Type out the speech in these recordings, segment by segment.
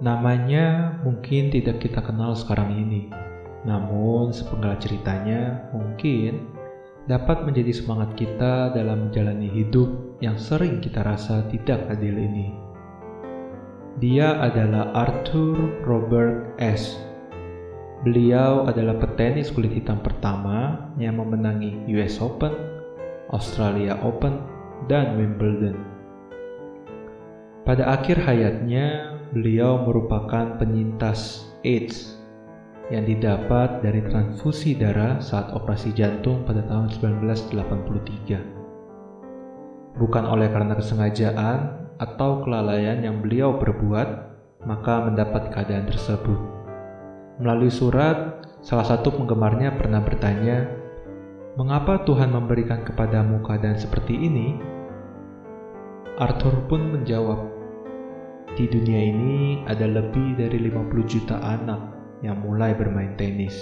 Namanya mungkin tidak kita kenal sekarang ini, namun sepenggal ceritanya mungkin dapat menjadi semangat kita dalam menjalani hidup yang sering kita rasa tidak adil ini. Dia adalah Arthur Robert S. Beliau adalah petenis kulit hitam pertama yang memenangi US Open, Australia Open, dan Wimbledon. Pada akhir hayatnya, beliau merupakan penyintas AIDS yang didapat dari transfusi darah saat operasi jantung pada tahun 1983. Bukan oleh karena kesengajaan atau kelalaian yang beliau perbuat, maka mendapat keadaan tersebut. Melalui surat, salah satu penggemarnya pernah bertanya, "Mengapa Tuhan memberikan kepadamu keadaan seperti ini?" Arthur pun menjawab, di dunia ini ada lebih dari 50 juta anak yang mulai bermain tenis.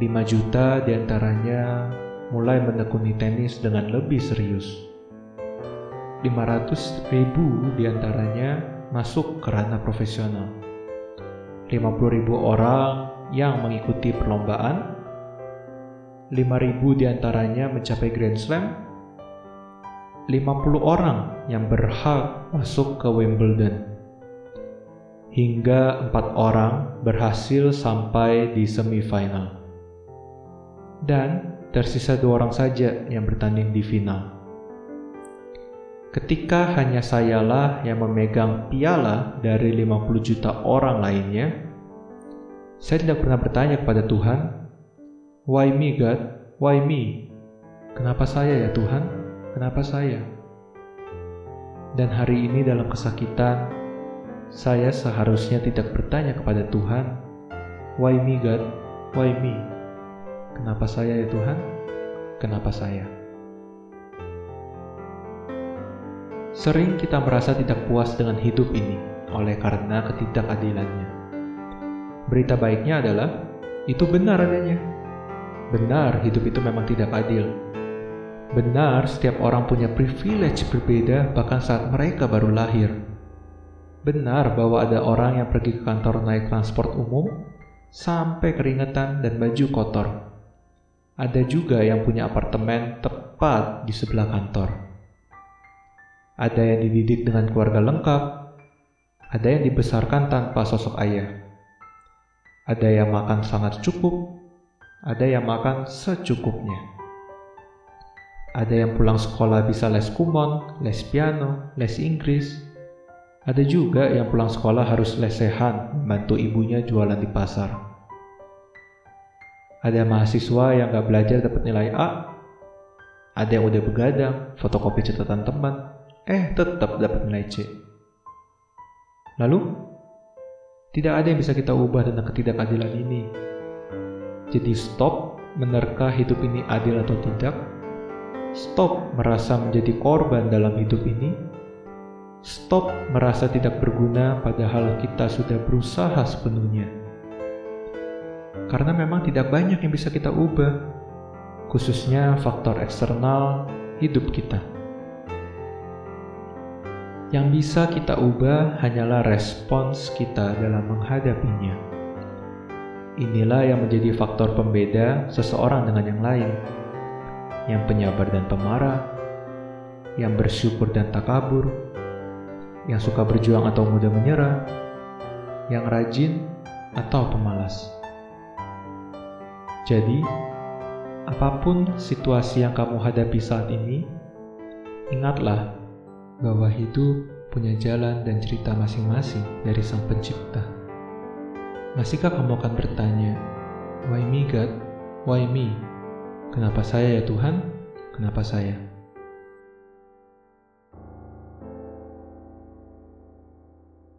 5 juta di antaranya mulai menekuni tenis dengan lebih serius. 500 ribu di antaranya masuk ke ranah profesional. 50 ribu orang yang mengikuti perlombaan. 5 ribu di antaranya mencapai Grand Slam 50 orang yang berhak masuk ke Wimbledon. Hingga empat orang berhasil sampai di semifinal. Dan tersisa dua orang saja yang bertanding di final. Ketika hanya sayalah yang memegang piala dari 50 juta orang lainnya, saya tidak pernah bertanya kepada Tuhan, Why me God? Why me? Kenapa saya ya Tuhan? Kenapa saya? Dan hari ini dalam kesakitan, saya seharusnya tidak bertanya kepada Tuhan, Why me God? Why me? Kenapa saya ya Tuhan? Kenapa saya? Sering kita merasa tidak puas dengan hidup ini oleh karena ketidakadilannya. Berita baiknya adalah itu benar adanya. Benar, hidup itu memang tidak adil, Benar, setiap orang punya privilege berbeda bahkan saat mereka baru lahir. Benar bahwa ada orang yang pergi ke kantor naik transport umum sampai keringetan dan baju kotor. Ada juga yang punya apartemen tepat di sebelah kantor. Ada yang dididik dengan keluarga lengkap, ada yang dibesarkan tanpa sosok ayah. Ada yang makan sangat cukup, ada yang makan secukupnya. Ada yang pulang sekolah bisa les kumon, les piano, les Inggris. Ada juga yang pulang sekolah harus lesehan, membantu ibunya jualan di pasar. Ada mahasiswa yang gak belajar dapat nilai A. Ada yang udah begadang, fotokopi catatan teman, eh tetap dapat nilai C. Lalu, tidak ada yang bisa kita ubah tentang ketidakadilan ini. Jadi stop menerka hidup ini adil atau tidak, Stop merasa menjadi korban dalam hidup ini. Stop merasa tidak berguna, padahal kita sudah berusaha sepenuhnya. Karena memang tidak banyak yang bisa kita ubah, khususnya faktor eksternal hidup kita. Yang bisa kita ubah hanyalah respons kita dalam menghadapinya. Inilah yang menjadi faktor pembeda seseorang dengan yang lain yang penyabar dan pemarah, yang bersyukur dan takabur, yang suka berjuang atau mudah menyerah, yang rajin atau pemalas. Jadi, apa pun situasi yang kamu hadapi saat ini, ingatlah bahwa hidup punya jalan dan cerita masing-masing dari Sang Pencipta. Masihkah kamu akan bertanya, "Why me, God? Why me?" Kenapa saya ya Tuhan? Kenapa saya?